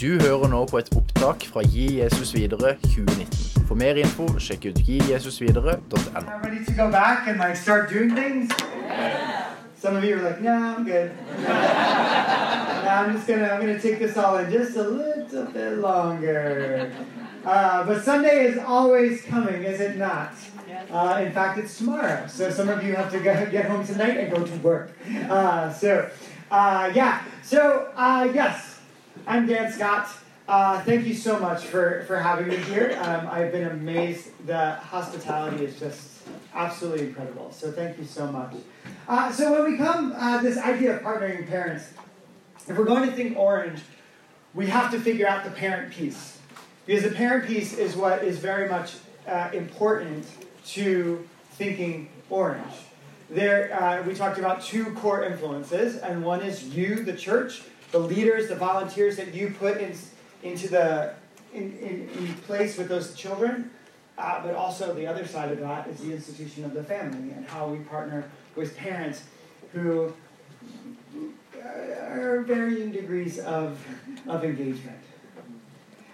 Du hører nå på et opptak fra Gi Jesus videre 2019. For mer info, sjekk ut gijesusvidere.no. Like. Some of you are like, no, I'm good. I'm just gonna take this all in just a little bit longer. Uh, but Sunday is always coming, is it not? Uh, in fact, it's tomorrow. So some of you have to go, get home tonight and go to work. Uh, so, uh, yeah. So, uh, yes, I'm Dan Scott. Uh, thank you so much for, for having me here. Um, I've been amazed. The hospitality is just absolutely incredible. So thank you so much. Uh, so when we come, uh, this idea of partnering parents, if we're going to think orange, we have to figure out the parent piece. Because the parent piece is what is very much uh, important to thinking orange. There, uh, we talked about two core influences, and one is you, the church, the leaders, the volunteers that you put in, into the in, in, in place with those children. Uh, but also the other side of that is the institution of the family and how we partner with parents who are varying degrees of, of engagement.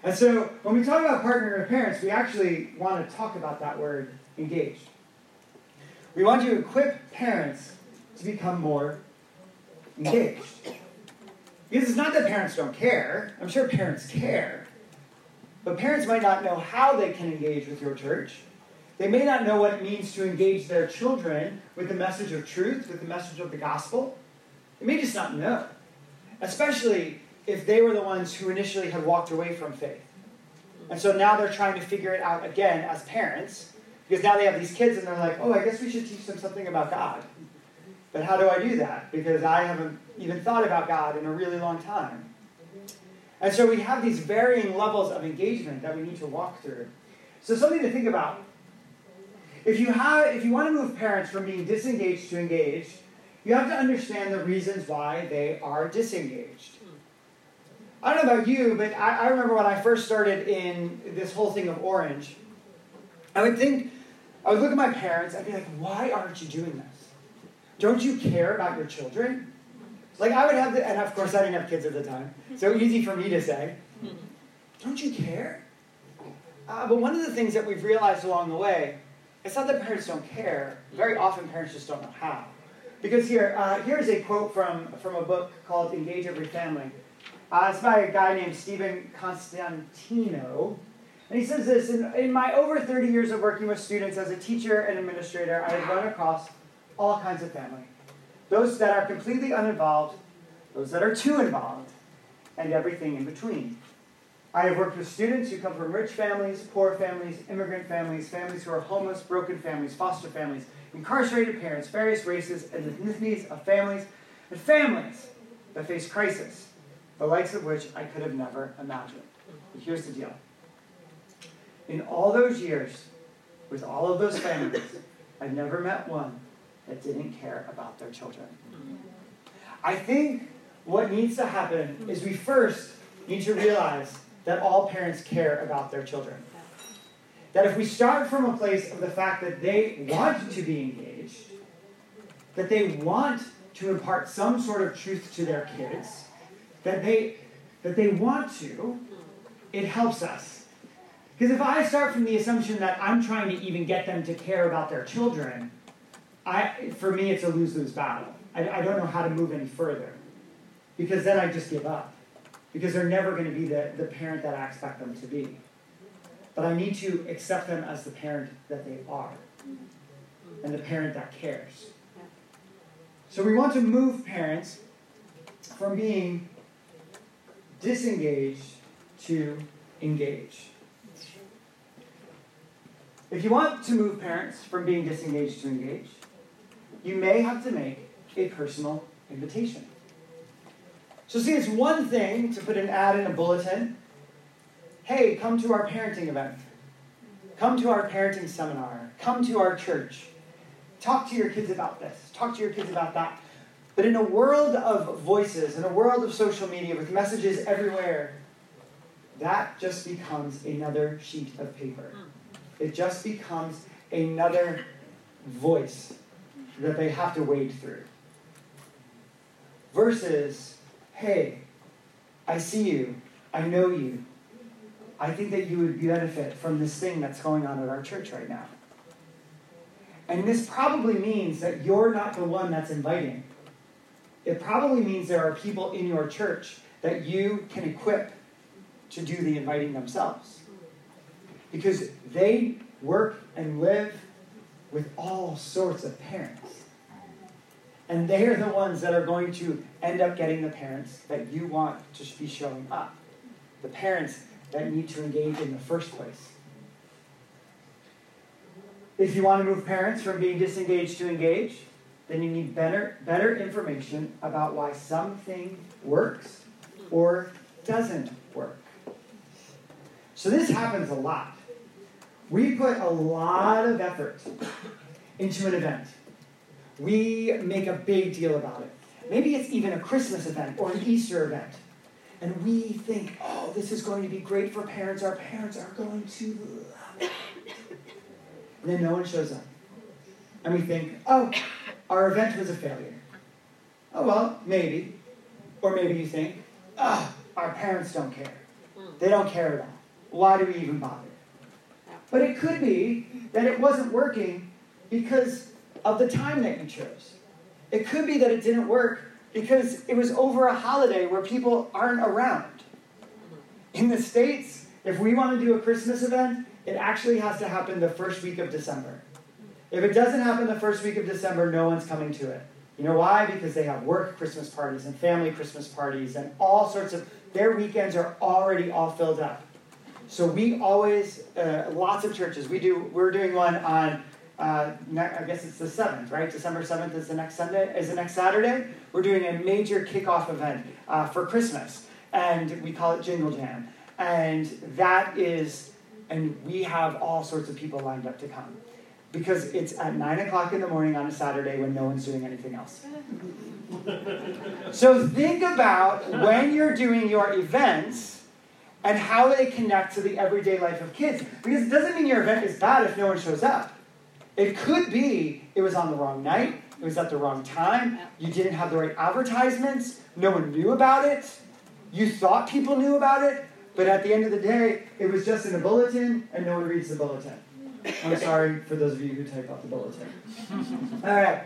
And so when we talk about partnering with parents, we actually want to talk about that word engaged. We want to equip parents to become more engaged. Because it's not that parents don't care. I'm sure parents care. But parents might not know how they can engage with your church. They may not know what it means to engage their children with the message of truth, with the message of the gospel. They may just not know. Especially if they were the ones who initially had walked away from faith. And so now they're trying to figure it out again as parents, because now they have these kids and they're like, oh, I guess we should teach them something about God. But how do I do that? Because I haven't even thought about God in a really long time. And so we have these varying levels of engagement that we need to walk through. So something to think about. If you have if you want to move parents from being disengaged to engaged, you have to understand the reasons why they are disengaged. I don't know about you, but I, I remember when I first started in this whole thing of orange, I would think, I would look at my parents, I'd be like, why aren't you doing this? Don't you care about your children? Like I would have, the, and of course I didn't have kids at the time, so easy for me to say, don't you care? Uh, but one of the things that we've realized along the way, it's not that parents don't care. Very often parents just don't know how. Because here, uh, here's a quote from, from a book called Engage Every Family. Uh, it's by a guy named Steven Constantino. And he says this in, in my over 30 years of working with students as a teacher and administrator, I have run across all kinds of family those that are completely uninvolved, those that are too involved, and everything in between. I have worked with students who come from rich families, poor families, immigrant families, families who are homeless, broken families, foster families, incarcerated parents, various races and ethnicities of families, and families that face crisis, the likes of which I could have never imagined. But here's the deal. In all those years, with all of those families, I've never met one that didn't care about their children. I think what needs to happen is we first need to realize that all parents care about their children. That if we start from a place of the fact that they want to be engaged, that they want to impart some sort of truth to their kids, that they that they want to, it helps us. Because if I start from the assumption that I'm trying to even get them to care about their children, I, for me, it's a lose lose battle. I, I don't know how to move any further because then I just give up because they're never going to be the, the parent that I expect them to be. But I need to accept them as the parent that they are and the parent that cares. So we want to move parents from being disengaged to engage. If you want to move parents from being disengaged to engage, you may have to make a personal invitation. So, see, it's one thing to put an ad in a bulletin. Hey, come to our parenting event, come to our parenting seminar, come to our church, talk to your kids about this, talk to your kids about that. But in a world of voices, in a world of social media with messages everywhere, that just becomes another sheet of paper. Hmm. It just becomes another voice that they have to wade through. Versus, hey, I see you. I know you. I think that you would benefit from this thing that's going on at our church right now. And this probably means that you're not the one that's inviting. It probably means there are people in your church that you can equip to do the inviting themselves. Because they work and live with all sorts of parents. And they are the ones that are going to end up getting the parents that you want to be showing up. The parents that need to engage in the first place. If you want to move parents from being disengaged to engage, then you need better, better information about why something works or doesn't work. So this happens a lot. We put a lot of effort into an event. We make a big deal about it. Maybe it's even a Christmas event or an Easter event. And we think, oh, this is going to be great for parents. Our parents are going to love it. And then no one shows up. And we think, oh, our event was a failure. Oh, well, maybe. Or maybe you think, oh, our parents don't care. They don't care at all. Why do we even bother? But it could be that it wasn't working because of the time that you chose. It could be that it didn't work because it was over a holiday where people aren't around. In the States, if we want to do a Christmas event, it actually has to happen the first week of December. If it doesn't happen the first week of December, no one's coming to it. You know why? Because they have work Christmas parties and family Christmas parties and all sorts of, their weekends are already all filled up. So we always, uh, lots of churches, we do, we're doing one on, uh, I guess it's the 7th, right? December 7th is the next Sunday, is the next Saturday. We're doing a major kickoff event uh, for Christmas, and we call it Jingle Jam. And that is, and we have all sorts of people lined up to come because it's at 9 o'clock in the morning on a Saturday when no one's doing anything else. so think about when you're doing your events and how they connect to the everyday life of kids. Because it doesn't mean your event is bad if no one shows up. It could be it was on the wrong night, it was at the wrong time, you didn't have the right advertisements, no one knew about it, you thought people knew about it, but at the end of the day, it was just in a bulletin and no one reads the bulletin. I'm sorry for those of you who type out the bulletin. All right.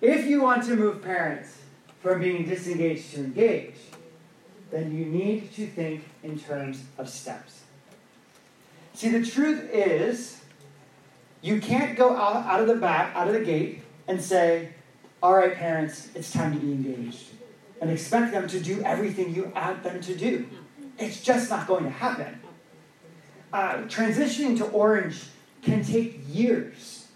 If you want to move parents from being disengaged to engaged, then you need to think in terms of steps. See, the truth is, you can't go out, out of the back, out of the gate, and say, All right, parents, it's time to be engaged, and expect them to do everything you ask them to do. It's just not going to happen. Uh, transitioning to orange can take years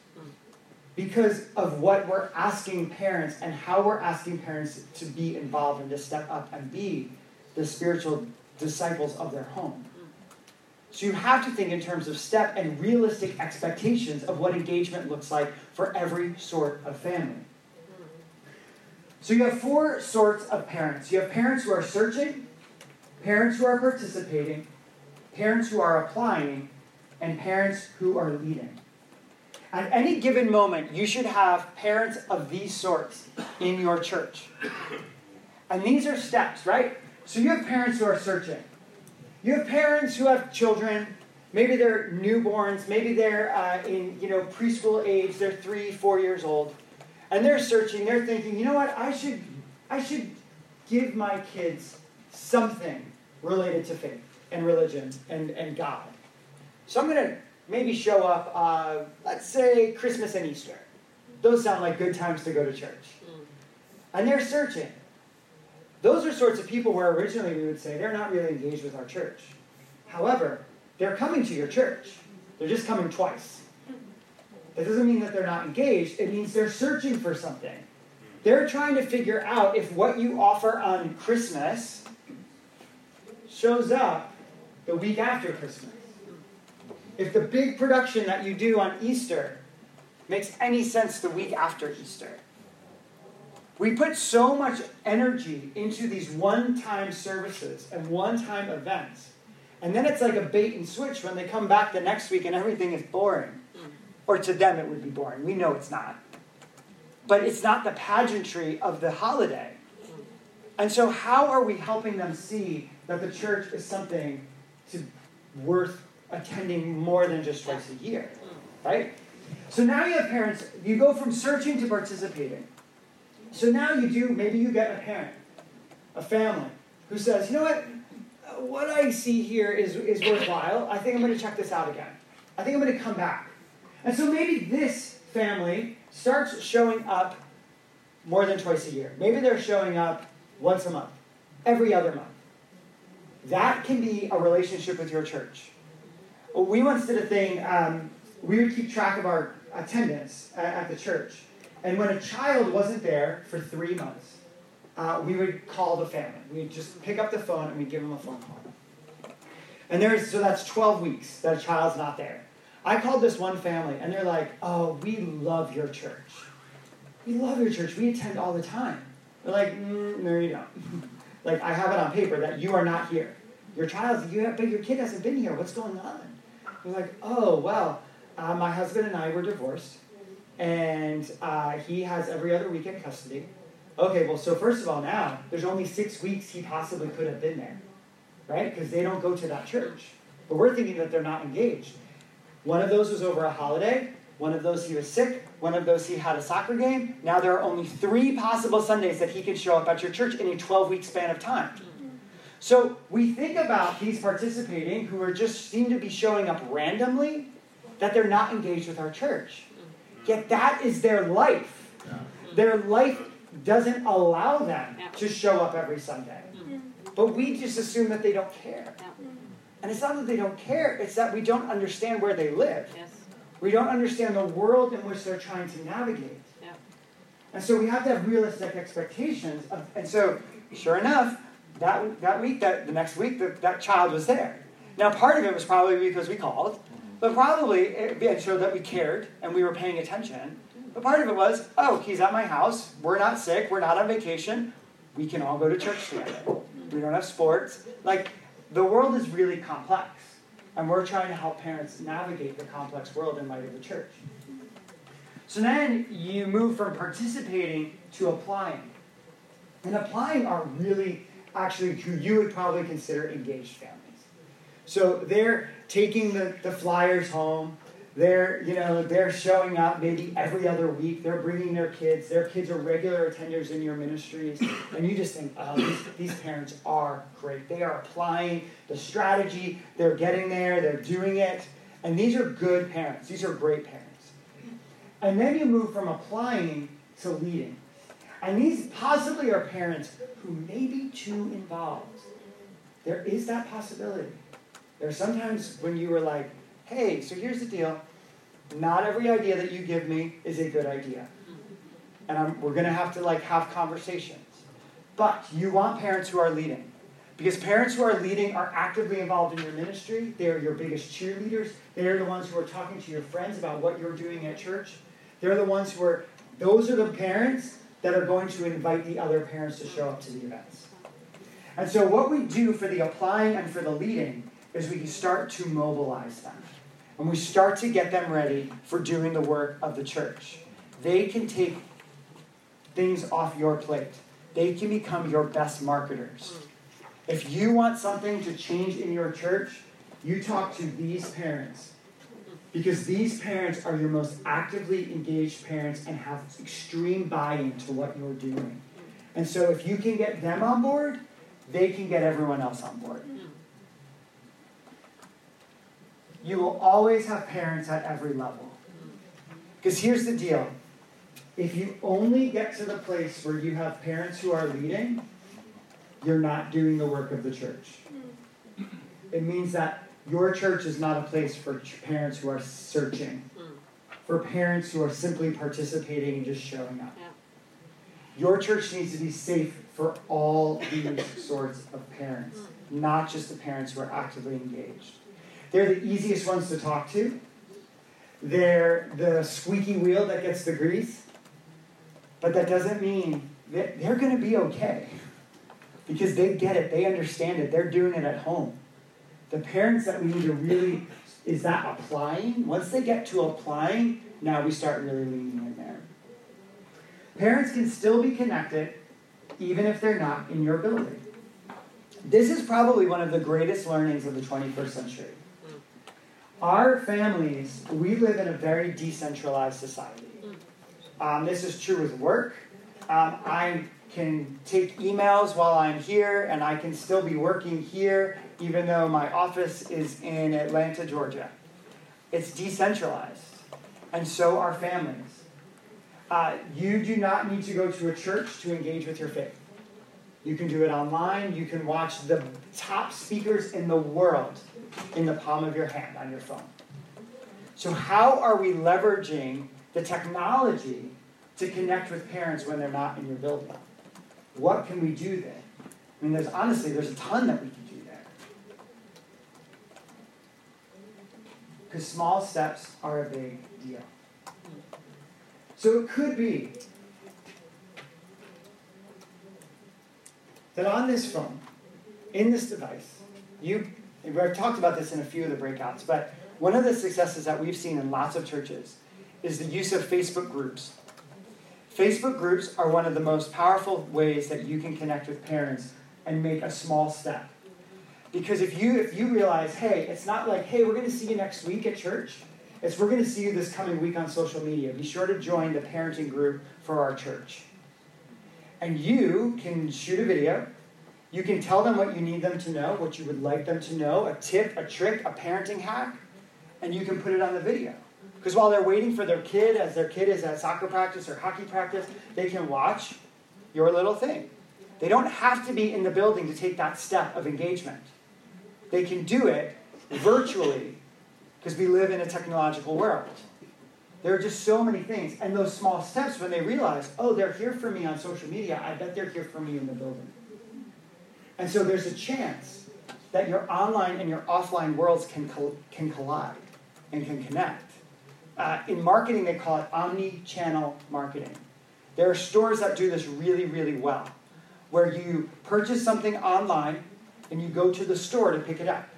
because of what we're asking parents and how we're asking parents to be involved and to step up and be the spiritual disciples of their home. So you have to think in terms of step and realistic expectations of what engagement looks like for every sort of family. So you have four sorts of parents. You have parents who are searching, parents who are participating, parents who are applying, and parents who are leading. At any given moment, you should have parents of these sorts in your church. And these are steps, right? So you have parents who are searching. You have parents who have children. Maybe they're newborns. Maybe they're uh, in you know preschool age. They're three, four years old, and they're searching. They're thinking, you know what? I should, I should give my kids something related to faith and religion and, and God. So I'm going to maybe show up, uh, let's say Christmas and Easter. Those sound like good times to go to church. And they're searching. Those are sorts of people where originally we would say they're not really engaged with our church. However, they're coming to your church. They're just coming twice. That doesn't mean that they're not engaged, it means they're searching for something. They're trying to figure out if what you offer on Christmas shows up the week after Christmas. If the big production that you do on Easter makes any sense the week after Easter. We put so much energy into these one time services and one time events. And then it's like a bait and switch when they come back the next week and everything is boring. Mm. Or to them, it would be boring. We know it's not. But it's not the pageantry of the holiday. Mm. And so, how are we helping them see that the church is something to worth attending more than just twice a year? Mm. Right? So now you have parents, you go from searching to participating. So now you do, maybe you get a parent, a family, who says, you know what, what I see here is, is worthwhile. I think I'm going to check this out again. I think I'm going to come back. And so maybe this family starts showing up more than twice a year. Maybe they're showing up once a month, every other month. That can be a relationship with your church. We once did a thing, um, we would keep track of our attendance at, at, the church. And when a child wasn't there for three months, uh, we would call the family. We'd just pick up the phone and we'd give them a phone call. And there's, so that's 12 weeks that a child's not there. I called this one family and they're like, oh, we love your church. We love your church. We attend all the time. They're like, mm, no, you don't. like, I have it on paper that you are not here. Your child's, you have, but your kid hasn't been here. What's going on? They're like, oh, well, uh, my husband and I were divorced, and uh, he has every other weekend custody. Okay, well, so first of all, now there's only six weeks he possibly could have been there, right? Because they don't go to that church. But we're thinking that they're not engaged. One of those was over a holiday. One of those he was sick. One of those he had a soccer game. Now there are only three possible Sundays that he could show up at your church in a 12 week span of time. So we think about these participating who are just seem to be showing up randomly, that they're not engaged with our church. Yet that is their life. Their life doesn't allow them to show up every Sunday. Mm-hmm. But we just assume that they don't care. And it's not that they don't care, it's that we don't understand where they live. Yes. We don't understand the world in which they're trying to navigate. Yeah. And so we have to have realistic expectations. Of, and so, sure enough, that, that week, that, the next week, that, that child was there. Now, part of it was probably because we called, but probably it, showed that we cared and we were paying attention. But part of it was, oh, he's at my house. We're not sick. We're not on vacation. We can all go to church together. We don't have sports. Like, the world is really complex, and we're trying to help parents navigate the complex world in light of the church. So then you move from participating to applying. And applying are really actually who you would probably consider engaged families. So they're taking the, the flyers home, they're, you know, they're showing up maybe every other week. They're bringing their kids. Their kids are regular attenders in your ministries. And you just think, oh, these, these parents are great. They are applying the strategy. They're getting there. They're doing it. And these are good parents. These are great parents. And then you move from applying to leading. And these possibly are parents who may be too involved. There is that possibility. There's sometimes when you were like, hey, so here's the deal. Not every idea that you give me is a good idea. And I'm, we're going to have to like have conversations. But you want parents who are leading. Because parents who are leading are actively involved in your ministry. They are your biggest cheerleaders. They are the ones who are talking to your friends about what you're doing at church. They're the ones who are, those are the parents that are going to invite the other parents to show up to the events. And so, what we do for the applying and for the leading is we can start to mobilize them and we start to get them ready for doing the work of the church. They can take things off your plate, they can become your best marketers. If you want something to change in your church, you talk to these parents. Because these parents are your most actively engaged parents and have extreme buy in to what you're doing. And so if you can get them on board, they can get everyone else on board. You will always have parents at every level. Because here's the deal if you only get to the place where you have parents who are leading, you're not doing the work of the church. It means that your church is not a place for parents who are searching, for parents who are simply participating and just showing up. Your church needs to be safe for all these sorts of parents, mm. not just the parents who are actively engaged. They're the easiest ones to talk to. They're the squeaky wheel that gets the grease. But that doesn't mean that they're going to be okay because they get it, they understand it, they're doing it at home. The parents that we need to really is that applying. Once they get to applying, now we start really leaning in there. Parents can still be connected even if they're not in your building. This is probably one of the greatest learnings of the 21st century. Our families, we live in a very decentralized society. Um, this is true with work. Um, I can take emails while I'm here, and I can still be working here, even though my office is in Atlanta, Georgia. It's decentralized, and so are families. Uh, you do not need to go to a church to engage with your faith. You can do it online. You can watch the top speakers in the world in the palm of your hand on your phone. So, how are we leveraging the technology to connect with parents when they're not in your building? What can we do there? I mean, there's honestly, there's a ton that we can do there. Because small steps are a big deal. So it could be that on this phone, in this device, you, I've talked about this in a few of the breakouts, but one of the successes that we've seen in lots of churches is the use of Facebook groups. Facebook groups are one of the most powerful ways that you can connect with parents and make a small step. Because if you if you realize, hey, it's not like, hey, we're going to see you next week at church. It's we're going to see you this coming week on social media. Be sure to join the parenting group for our church. And you can shoot a video. You can tell them what you need them to know, what you would like them to know, a tip, a trick, a parenting hack, and you can put it on the video. Because while they're waiting for their kid, as their kid is at soccer practice or hockey practice, they can watch your little thing. They don't have to be in the building to take that step of engagement. They can do it virtually because we live in a technological world. There are just so many things. And those small steps, when they realize, oh, they're here for me on social media, I bet they're here for me in the building. And so there's a chance that your online and your offline worlds can, can collide and can connect. Uh, in marketing, they call it omni channel marketing. There are stores that do this really, really well, where you purchase something online and you go to the store to pick it up.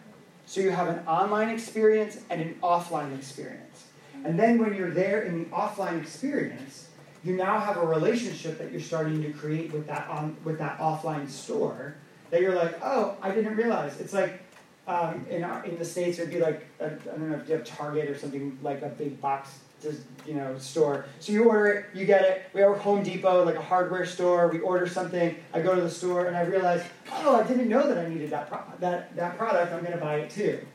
So you have an online experience and an offline experience. And then when you're there in the offline experience, you now have a relationship that you're starting to create with that on with that offline store that you're like, oh, I didn't realize. It's like um, in, our, in the States, it'd be like, I don't know if you have Target or something like a big box you know, store. So you order it, you get it. We have Home Depot, like a hardware store. We order something. I go to the store and I realize, oh, I didn't know that I needed that, pro- that, that product. I'm going to buy it too.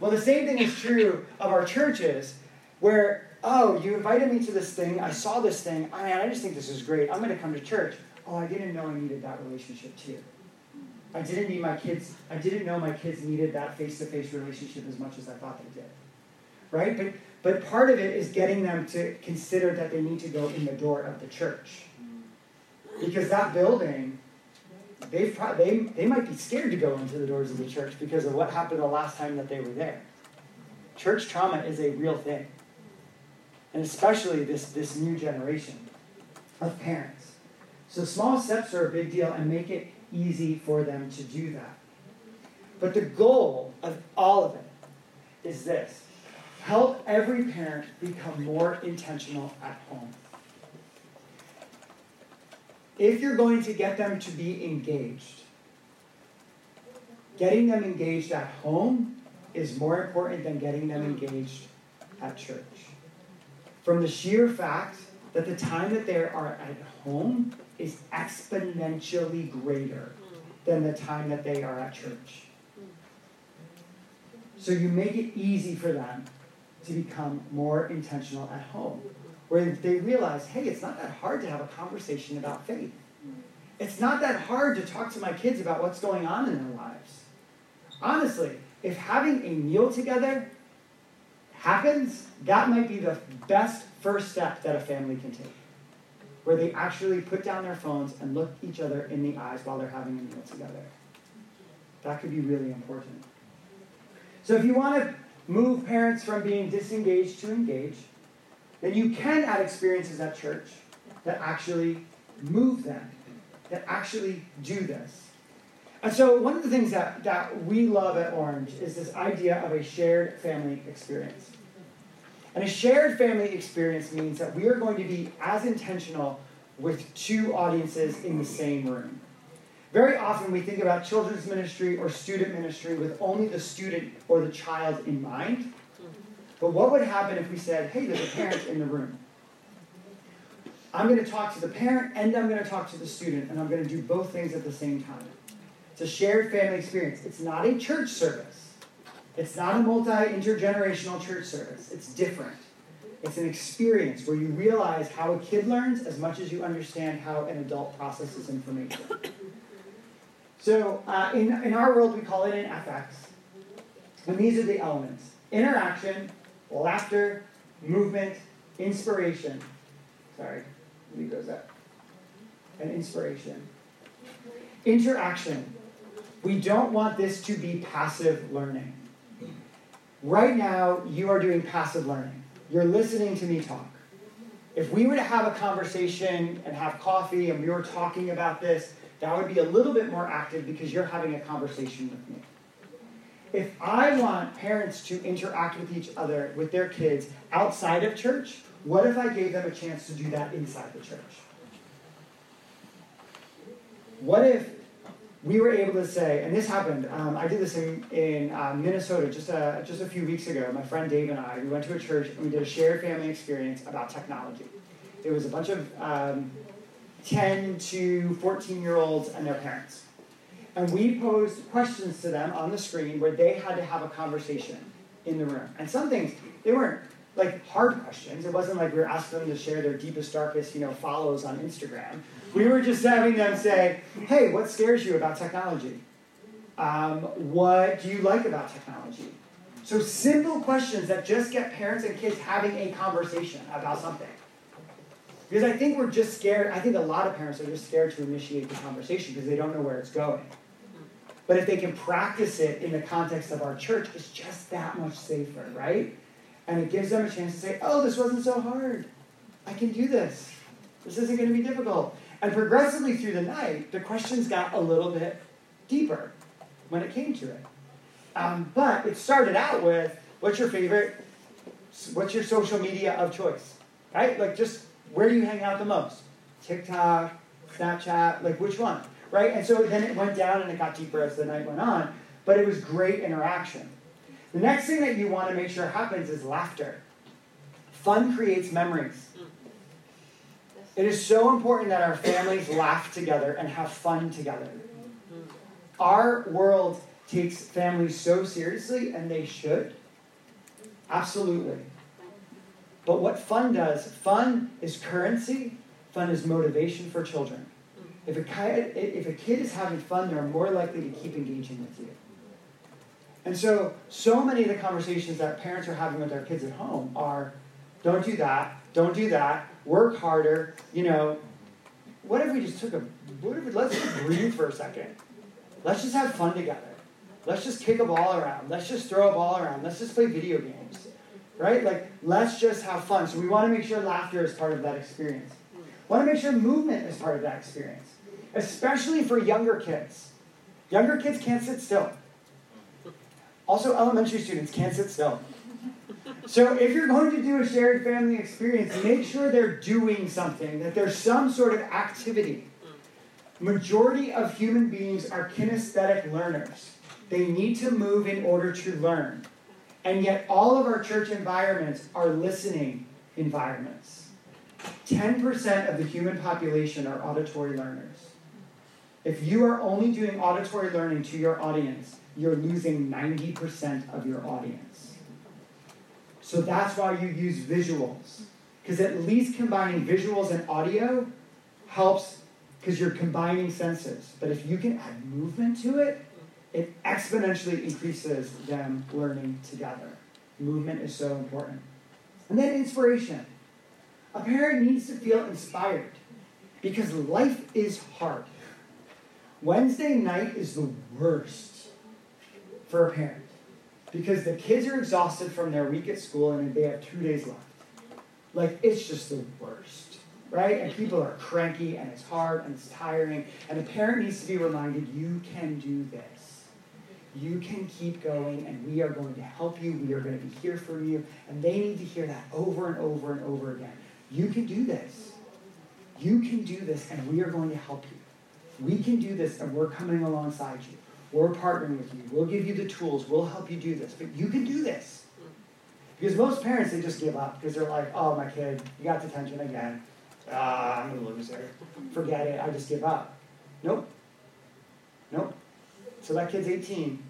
Well, the same thing is true of our churches, where, oh, you invited me to this thing. I saw this thing. I mean, I just think this is great. I'm going to come to church. Oh, I didn't know I needed that relationship too. I didn't need my kids, I didn't know my kids needed that face to face relationship as much as I thought they did. Right? But, but part of it is getting them to consider that they need to go in the door of the church. Because that building, they've pro- they, they might be scared to go into the doors of the church because of what happened the last time that they were there. Church trauma is a real thing. And especially this, this new generation of parents. So small steps are a big deal and make it easy for them to do that. But the goal of all of it is this help every parent become more intentional at home. If you're going to get them to be engaged, getting them engaged at home is more important than getting them engaged at church. From the sheer fact that the time that they are at home is exponentially greater mm. than the time that they are at church. Mm. So you make it easy for them to become more intentional at home, where they realize, hey, it's not that hard to have a conversation about faith. It's not that hard to talk to my kids about what's going on in their lives. Honestly, if having a meal together happens, that might be the best first step that a family can take where they actually put down their phones and look each other in the eyes while they're having a meal together. That could be really important. So if you want to move parents from being disengaged to engaged, then you can add experiences at church that actually move them, that actually do this. And so one of the things that, that we love at Orange is this idea of a shared family experience. And a shared family experience means that we are going to be as intentional with two audiences in the same room. Very often we think about children's ministry or student ministry with only the student or the child in mind. But what would happen if we said, hey, there's a parent in the room? I'm going to talk to the parent and I'm going to talk to the student, and I'm going to do both things at the same time. It's a shared family experience. It's not a church service, it's not a multi intergenerational church service. It's different. It's an experience where you realize how a kid learns as much as you understand how an adult processes information. So, uh, in, in our world, we call it an FX. And these are the elements interaction, laughter, movement, inspiration. Sorry, leave those up. And inspiration. Interaction. We don't want this to be passive learning. Right now, you are doing passive learning. You're listening to me talk. If we were to have a conversation and have coffee and we were talking about this, that would be a little bit more active because you're having a conversation with me. If I want parents to interact with each other, with their kids outside of church, what if I gave them a chance to do that inside the church? What if we were able to say, and this happened, um, I did this in, in uh, Minnesota just a, just a few weeks ago. My friend Dave and I, we went to a church and we did a shared family experience about technology. It was a bunch of um, 10 to 14 year olds and their parents. And we posed questions to them on the screen where they had to have a conversation in the room. And some things, they weren't like hard questions. It wasn't like we were asking them to share their deepest, darkest, you know, follows on Instagram. We were just having them say, hey, what scares you about technology? Um, what do you like about technology? So simple questions that just get parents and kids having a conversation about something. Because I think we're just scared, I think a lot of parents are just scared to initiate the conversation because they don't know where it's going. But if they can practice it in the context of our church, it's just that much safer, right? And it gives them a chance to say, oh, this wasn't so hard. I can do this. This isn't going to be difficult. And progressively through the night, the questions got a little bit deeper when it came to it. Um, but it started out with, what's your favorite, what's your social media of choice? Right? Like just, where do you hang out the most? TikTok, Snapchat, like which one? right? And so then it went down and it got deeper as the night went on, but it was great interaction. The next thing that you want to make sure happens is laughter. Fun creates memories. It is so important that our families laugh together and have fun together. Our world takes families so seriously, and they should. Absolutely. But what fun does, fun is currency, fun is motivation for children. If a, kid, if a kid is having fun, they're more likely to keep engaging with you. And so, so many of the conversations that parents are having with their kids at home are don't do that, don't do that, work harder, you know. What if we just took a, what if, we, let's just breathe for a second. Let's just have fun together. Let's just kick a ball around. Let's just throw a ball around. Let's just play video games. Right? Like, let's just have fun. So we want to make sure laughter is part of that experience. Want to make sure movement is part of that experience especially for younger kids. Younger kids can't sit still. Also, elementary students can't sit still. So, if you're going to do a shared family experience, make sure they're doing something, that there's some sort of activity. Majority of human beings are kinesthetic learners. They need to move in order to learn. And yet, all of our church environments are listening environments. 10% of the human population are auditory learners. If you are only doing auditory learning to your audience, you're losing 90% of your audience. So that's why you use visuals. Because at least combining visuals and audio helps because you're combining senses. But if you can add movement to it, it exponentially increases them learning together. Movement is so important. And then inspiration. A parent needs to feel inspired because life is hard. Wednesday night is the worst for a parent because the kids are exhausted from their week at school and they have two days left. Like, it's just the worst, right? And people are cranky and it's hard and it's tiring. And the parent needs to be reminded you can do this. You can keep going and we are going to help you. We are going to be here for you. And they need to hear that over and over and over again. You can do this. You can do this, and we are going to help you. We can do this, and we're coming alongside you. We're partnering with you. We'll give you the tools. We'll help you do this. But you can do this. Because most parents, they just give up because they're like, oh, my kid, you got detention again. Ah, I'm a loser. Forget it. I just give up. Nope. Nope. So that kid's 18,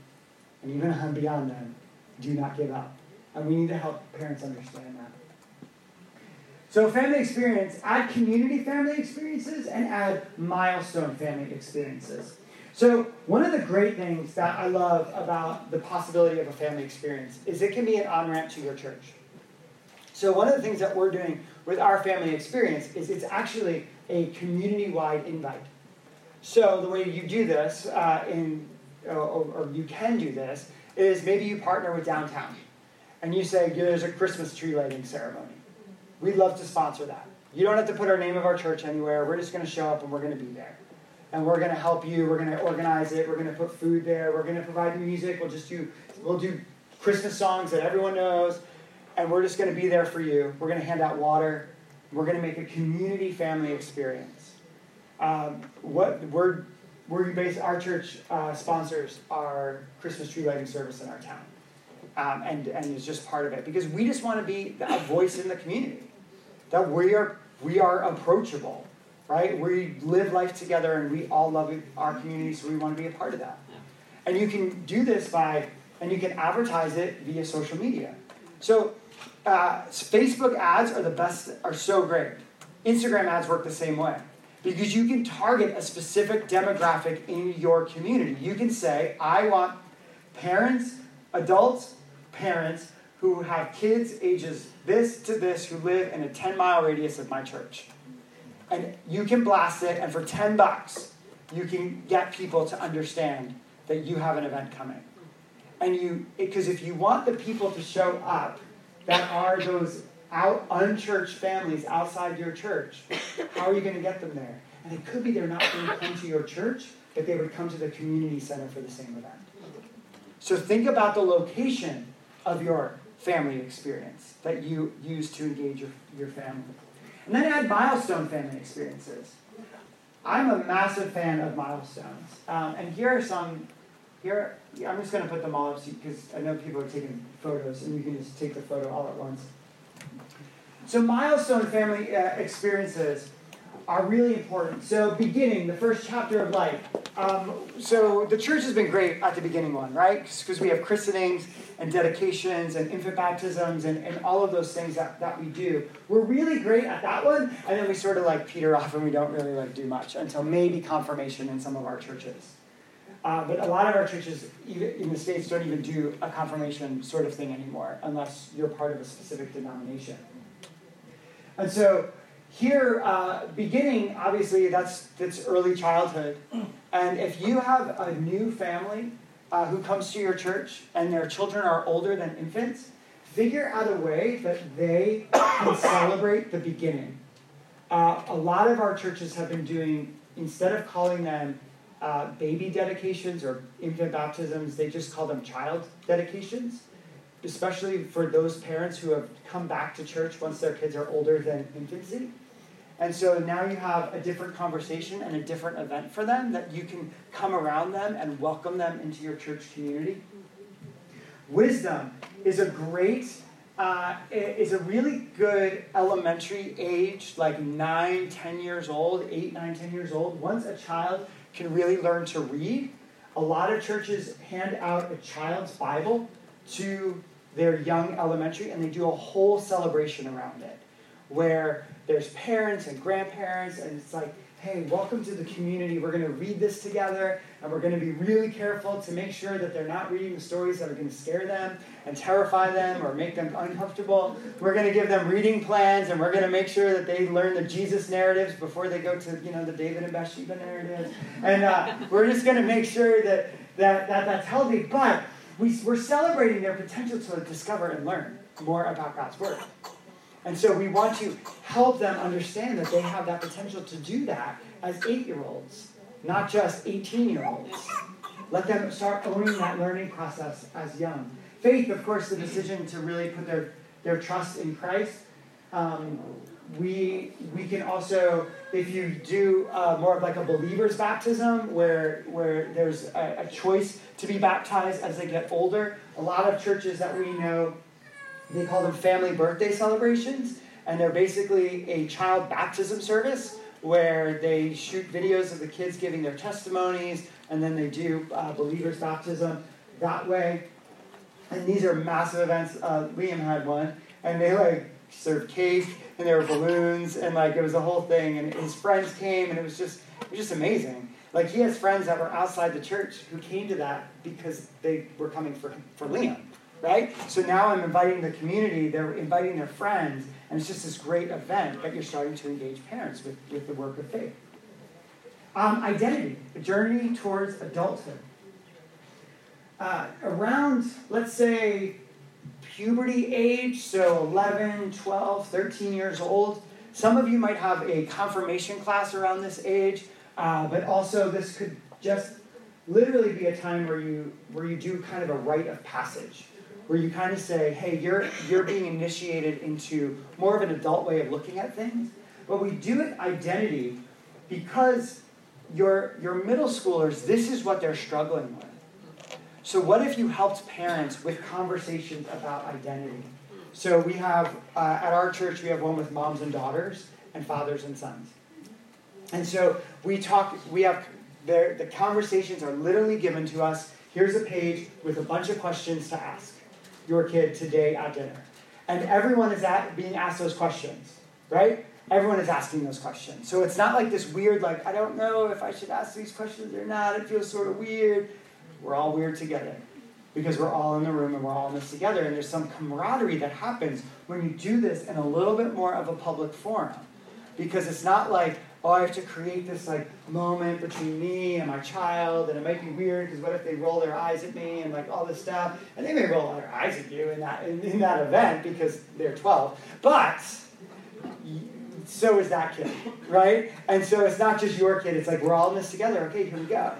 and even beyond then, do not give up. And we need to help parents understand that. So, family experience, add community family experiences and add milestone family experiences. So, one of the great things that I love about the possibility of a family experience is it can be an on ramp to your church. So, one of the things that we're doing with our family experience is it's actually a community wide invite. So, the way you do this, uh, in, or, or you can do this, is maybe you partner with downtown and you say, there's a Christmas tree lighting ceremony. We'd love to sponsor that. You don't have to put our name of our church anywhere. We're just going to show up and we're going to be there. And we're going to help you. We're going to organize it. We're going to put food there. We're going to provide music. We'll just do we'll do Christmas songs that everyone knows. And we're just going to be there for you. We're going to hand out water. We're going to make a community family experience. Um, what we're we're based, our church uh, sponsors our Christmas tree lighting service in our town, um, and and is just part of it because we just want to be a voice in the community, that we are we are approachable, right? We live life together and we all love our community, so we want to be a part of that. And you can do this by and you can advertise it via social media. So uh, Facebook ads are the best, are so great. Instagram ads work the same way because you can target a specific demographic in your community. You can say, I want parents, adults, parents who have kids ages this to this who live in a 10 mile radius of my church. And you can blast it, and for 10 bucks, you can get people to understand that you have an event coming. And you, because if you want the people to show up that are those out unchurched families outside your church, how are you going to get them there? And it could be they're not going to come to your church, but they would come to the community center for the same event. So think about the location of your family experience that you use to engage your, your family. And then add milestone family experiences. I'm a massive fan of milestones. Um, and here are some, here, I'm just going to put them all up because I know people are taking photos and you can just take the photo all at once. So, milestone family uh, experiences are really important. So, beginning, the first chapter of life. Um, so, the church has been great at the beginning one, right? Because we have christenings and dedications and infant baptisms and, and all of those things that, that we do. We're really great at that one, and then we sort of like peter off and we don't really like do much until maybe confirmation in some of our churches. Uh, but a lot of our churches even in the States don't even do a confirmation sort of thing anymore unless you're part of a specific denomination. And so here, uh, beginning, obviously, that's, that's early childhood. And if you have a new family uh, who comes to your church and their children are older than infants, figure out a way that they can celebrate the beginning. Uh, a lot of our churches have been doing, instead of calling them uh, baby dedications or infant baptisms, they just call them child dedications especially for those parents who have come back to church once their kids are older than infancy. And so now you have a different conversation and a different event for them that you can come around them and welcome them into your church community. Wisdom is a great, uh, is a really good elementary age, like nine, ten years old, eight, nine, ten years old. Once a child can really learn to read, a lot of churches hand out a child's Bible to their young elementary and they do a whole celebration around it where there's parents and grandparents and it's like hey welcome to the community. We're going to read this together and we're going to be really careful to make sure that they're not reading the stories that are going to scare them and terrify them or make them uncomfortable. We're going to give them reading plans and we're going to make sure that they learn the jesus narratives before they go to you know the david and bathsheba narratives. And uh, we're just going to make sure that, that, that that's healthy but we, we're celebrating their potential to discover and learn more about God's Word. And so we want to help them understand that they have that potential to do that as eight year olds, not just 18 year olds. Let them start owning that learning process as young. Faith, of course, the decision to really put their, their trust in Christ. Um, we we can also if you do uh, more of like a believer's baptism where where there's a, a, choice to be baptized as they get older a lot of churches that we know they call them family birthday celebrations and they're basically a child baptism service where they shoot videos of the kids giving their testimonies and then they do uh, believer's baptism that way. And these are massive events. Uh, liam had one and they like served cake and there were balloons and like it was a whole thing and his friends came and it was just it was just amazing. Like he has friends that were outside the church who came to that because they were coming for, for liam right? So now i'm inviting the community they're inviting their friends and it's just this great event that you're starting to engage parents with, with the work of faith. Um, identity a journey towards adulthood. Uh, around let's say puberty age, so 11, 12, 13 years old. Some of you might have a confirmation class around this age, uh, but also this could just literally be a time where you where you do kind of a rite of passage, where you kind of say, "Hey, you're you're being initiated into more of an adult way of looking at things." But we do it identity because your your middle schoolers, this is what they're struggling with. So, what if you helped parents with conversations about identity? So, we have uh, at our church, we have one with moms and daughters and fathers and sons. And so, we talk, we have the conversations are literally given to us. Here's a page with a bunch of questions to ask your kid today at dinner. And everyone is at, being asked those questions, right? Everyone is asking those questions. So it's not like this weird, like, I don't know if I should ask these questions or not. It feels sort of weird. We're all weird together because we're all in the room and we're all in this together. And there's some camaraderie that happens when you do this in a little bit more of a public forum. Because it's not like, oh, I have to create this like moment between me and my child, and it might be weird because what if they roll their eyes at me and like all this stuff, and they may roll their eyes at you in that in, in that event because they're 12, but so is that kid, right? And so it's not just your kid; it's like we're all in this together. Okay, here we go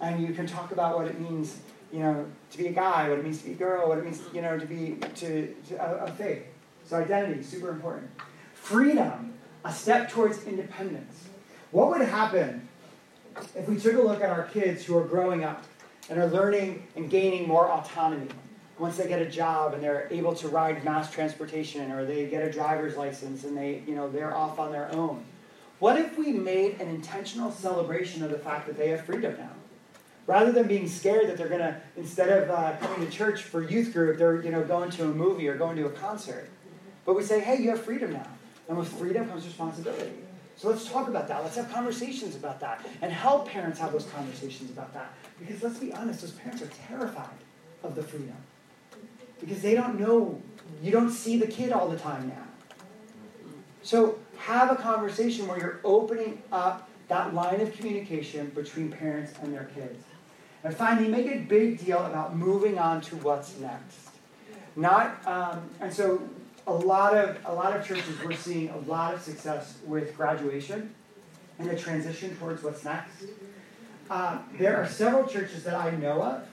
and you can talk about what it means, you know, to be a guy, what it means to be a girl, what it means, you know, to be to, to a, a faith. So identity, super important. Freedom, a step towards independence. What would happen if we took a look at our kids who are growing up and are learning and gaining more autonomy? Once they get a job and they're able to ride mass transportation or they get a driver's license and they, you know, they're off on their own. What if we made an intentional celebration of the fact that they have freedom now? rather than being scared that they're going to instead of uh, coming to church for youth group they're you know going to a movie or going to a concert but we say hey you have freedom now and with freedom comes responsibility. So let's talk about that. Let's have conversations about that and help parents have those conversations about that. Because let's be honest those parents are terrified of the freedom. Because they don't know you don't see the kid all the time now. So have a conversation where you're opening up that line of communication between parents and their kids. And finally, make a big deal about moving on to what's next. Not, um, and so a lot of a lot of churches we're seeing a lot of success with graduation and the transition towards what's next. Uh, there are several churches that I know of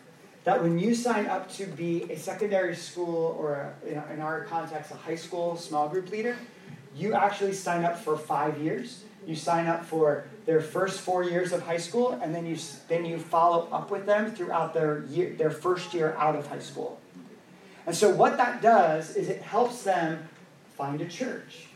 that when you sign up to be a secondary school or a, in our context a high school small group leader, you actually sign up for five years you sign up for their first four years of high school, and then you then you follow up with them throughout their year, their first year out of high school. And so what that does is it helps them find a church,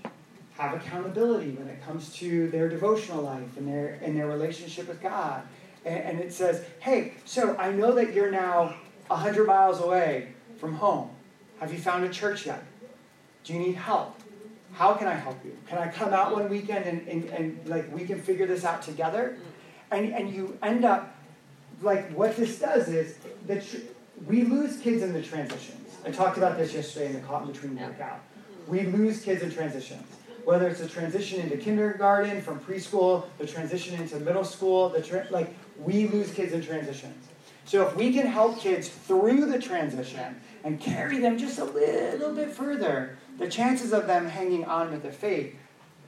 have accountability when it comes to their devotional life and their and their relationship with God. And, and it says, hey, so I know that you're now hundred miles away from home. Have you found a church yet? Do you need help? How can I help you? Can I come out one weekend and, and, and like we can figure this out together? And, and you end up, like what this does is that we lose kids in the transitions. I talked about this yesterday in the caught in between workout. We lose kids in transitions. Whether it's a transition into kindergarten, from preschool, the transition into middle school, the tra- like we lose kids in transitions. So if we can help kids through the transition and carry them just a little bit further, the chances of them hanging on with their faith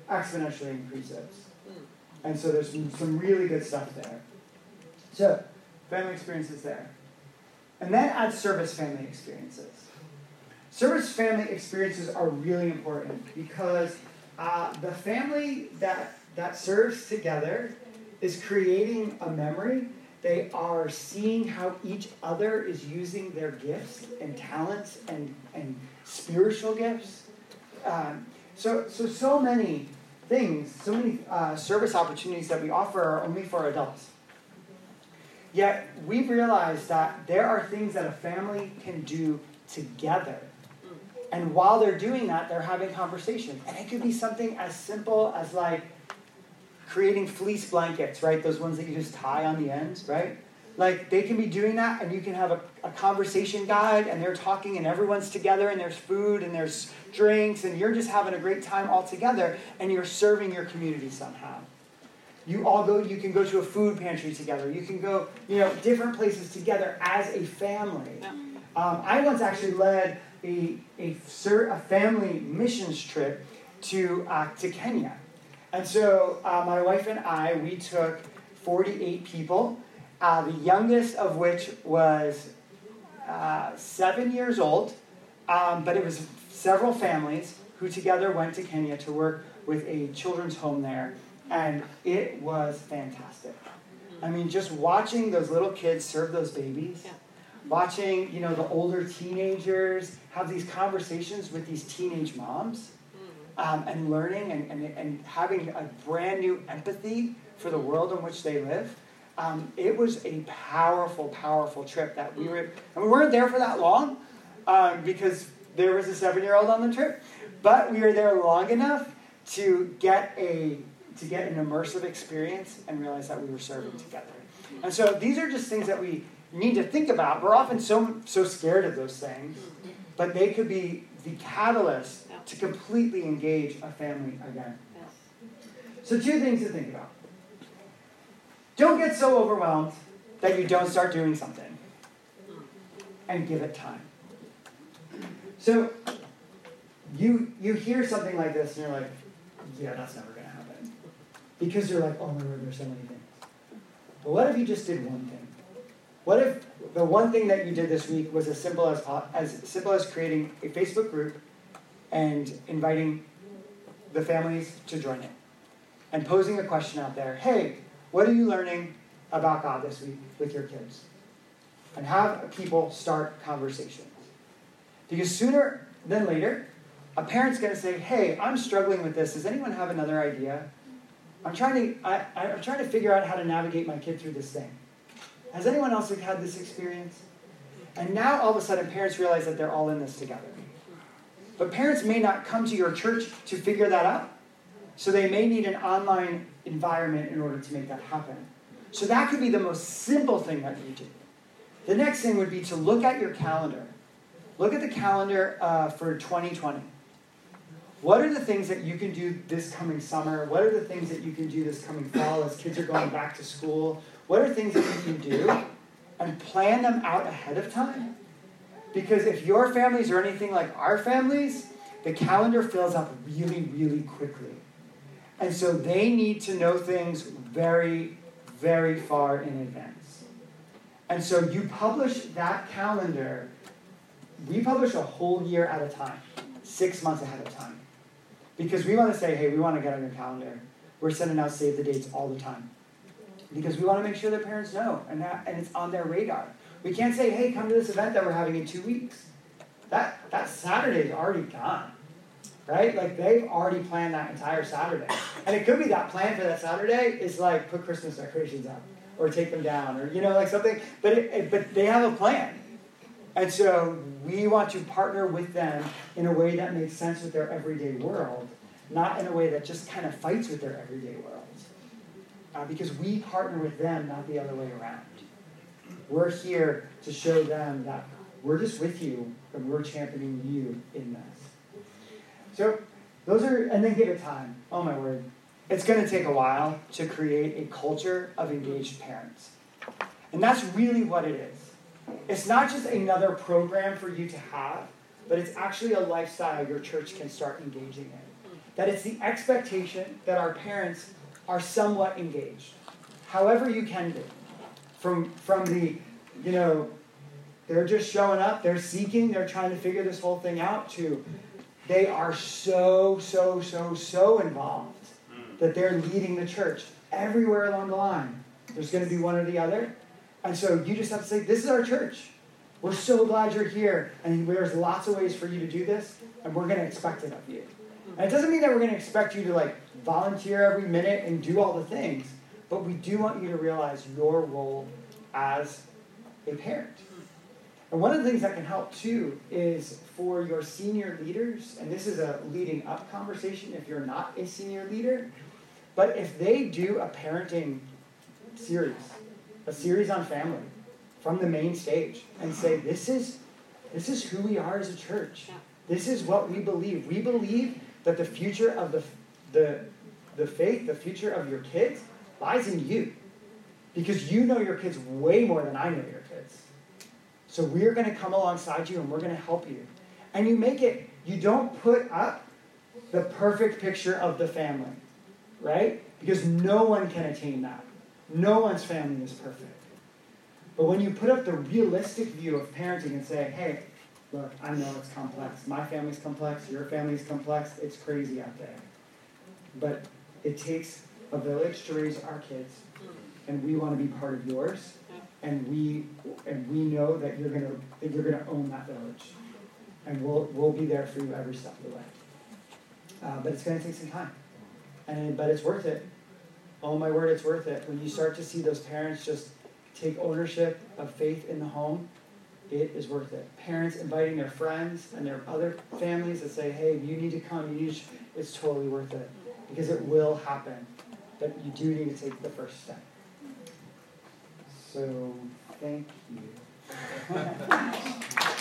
exponentially increases. And so there's some, some really good stuff there. So, family experiences there. And then add service family experiences. Service family experiences are really important because uh, the family that, that serves together is creating a memory. They are seeing how each other is using their gifts and talents and, and spiritual gifts. Um, so, so, so many things, so many uh, service opportunities that we offer are only for adults. Yet we've realized that there are things that a family can do together. And while they're doing that, they're having conversation. And it could be something as simple as like creating fleece blankets, right? Those ones that you just tie on the ends, right? Like they can be doing that, and you can have a, a conversation guide, and they're talking, and everyone's together, and there's food, and there's drinks, and you're just having a great time all together, and you're serving your community somehow. You all go, you can go to a food pantry together. You can go, you know, different places together as a family. Um, I once actually led a, a, a family missions trip to, uh, to Kenya. And so uh, my wife and I, we took 48 people, uh, the youngest of which was uh, seven years old, um, but it was several families who together went to Kenya to work with a children's home there and it was fantastic. I mean, just watching those little kids serve those babies, yeah. Watching you know the older teenagers have these conversations with these teenage moms, mm. um, and learning and, and, and having a brand new empathy for the world in which they live. Um, it was a powerful, powerful trip that we were, and we weren't there for that long um, because there was a seven year old on the trip, but we were there long enough to get a to get an immersive experience and realize that we were serving together. And so these are just things that we need to think about. We're often so so scared of those things, but they could be the catalyst to completely engage a family again. So two things to think about. Don't get so overwhelmed that you don't start doing something. And give it time. So you you hear something like this and you're like, yeah, that's never going to happen. because you're like, oh my word, there's so many things. But what if you just did one thing? What if the one thing that you did this week was as simple as as simple as creating a Facebook group and inviting the families to join it and posing a question out there. Hey, what are you learning about God this week with your kids? And have people start conversations. Because sooner than later, a parent's going to say, Hey, I'm struggling with this. Does anyone have another idea? I'm trying to, I, I'm trying to figure out how to navigate my kid through this thing. Has anyone else had this experience? And now all of a sudden parents realize that they're all in this together. But parents may not come to your church to figure that out. So they may need an online environment in order to make that happen. So that could be the most simple thing that you do. The next thing would be to look at your calendar. Look at the calendar uh, for 2020. What are the things that you can do this coming summer? What are the things that you can do this coming fall as kids are going back to school? What are things that you can do? And plan them out ahead of time. Because if your families are anything like our families, the calendar fills up really, really quickly. And so they need to know things very, very far in advance. And so you publish that calendar, we publish a whole year at a time, six months ahead of time. Because we want to say, hey, we want to get on your calendar. We're sending out save the dates all the time. Because we want to make sure that parents know and, that, and it's on their radar. We can't say, hey, come to this event that we're having in two weeks. That, that Saturday is already gone. Right? Like they've already planned that entire Saturday. And it could be that plan for that Saturday is like put Christmas decorations up or take them down or, you know, like something. But, it, it, but they have a plan. And so we want to partner with them in a way that makes sense with their everyday world, not in a way that just kind of fights with their everyday world. Uh, because we partner with them, not the other way around. We're here to show them that we're just with you and we're championing you in this. So, those are, and then give it time. Oh my word. It's going to take a while to create a culture of engaged parents. And that's really what it is. It's not just another program for you to have, but it's actually a lifestyle your church can start engaging in. That it's the expectation that our parents are somewhat engaged, however you can be. From, from the, you know, they're just showing up, they're seeking, they're trying to figure this whole thing out, to they are so, so, so, so involved hmm. that they're leading the church everywhere along the line. There's going to be one or the other. And so you just have to say, This is our church. We're so glad you're here. And there's lots of ways for you to do this, and we're going to expect it of you. And it doesn't mean that we're going to expect you to like volunteer every minute and do all the things, but we do want you to realize your role as a parent. And one of the things that can help too is for your senior leaders, and this is a leading up conversation if you're not a senior leader, but if they do a parenting series, a series on family from the main stage, and say, this is, this is who we are as a church. This is what we believe. We believe that the future of the, the, the faith, the future of your kids, lies in you. Because you know your kids way more than I know your kids. So we're going to come alongside you and we're going to help you. And you make it, you don't put up the perfect picture of the family right? Because no one can attain that. No one's family is perfect. But when you put up the realistic view of parenting and say, hey, look, I know it's complex. My family's complex, your family's complex, it's crazy out there. But it takes a village to raise our kids, and we want to be part of yours. And we and we know that you're gonna that you're gonna own that village, and we'll we'll be there for you every step of the way. Uh, but it's gonna take some time and but it's worth it. Oh my word, it's worth it. When you start to see those parents just take ownership of faith in the home, it is worth it. Parents inviting their friends and their other families to say, "Hey, you need to come. You need." To, it's totally worth it because it will happen. But you do need to take the first step. So, thank you.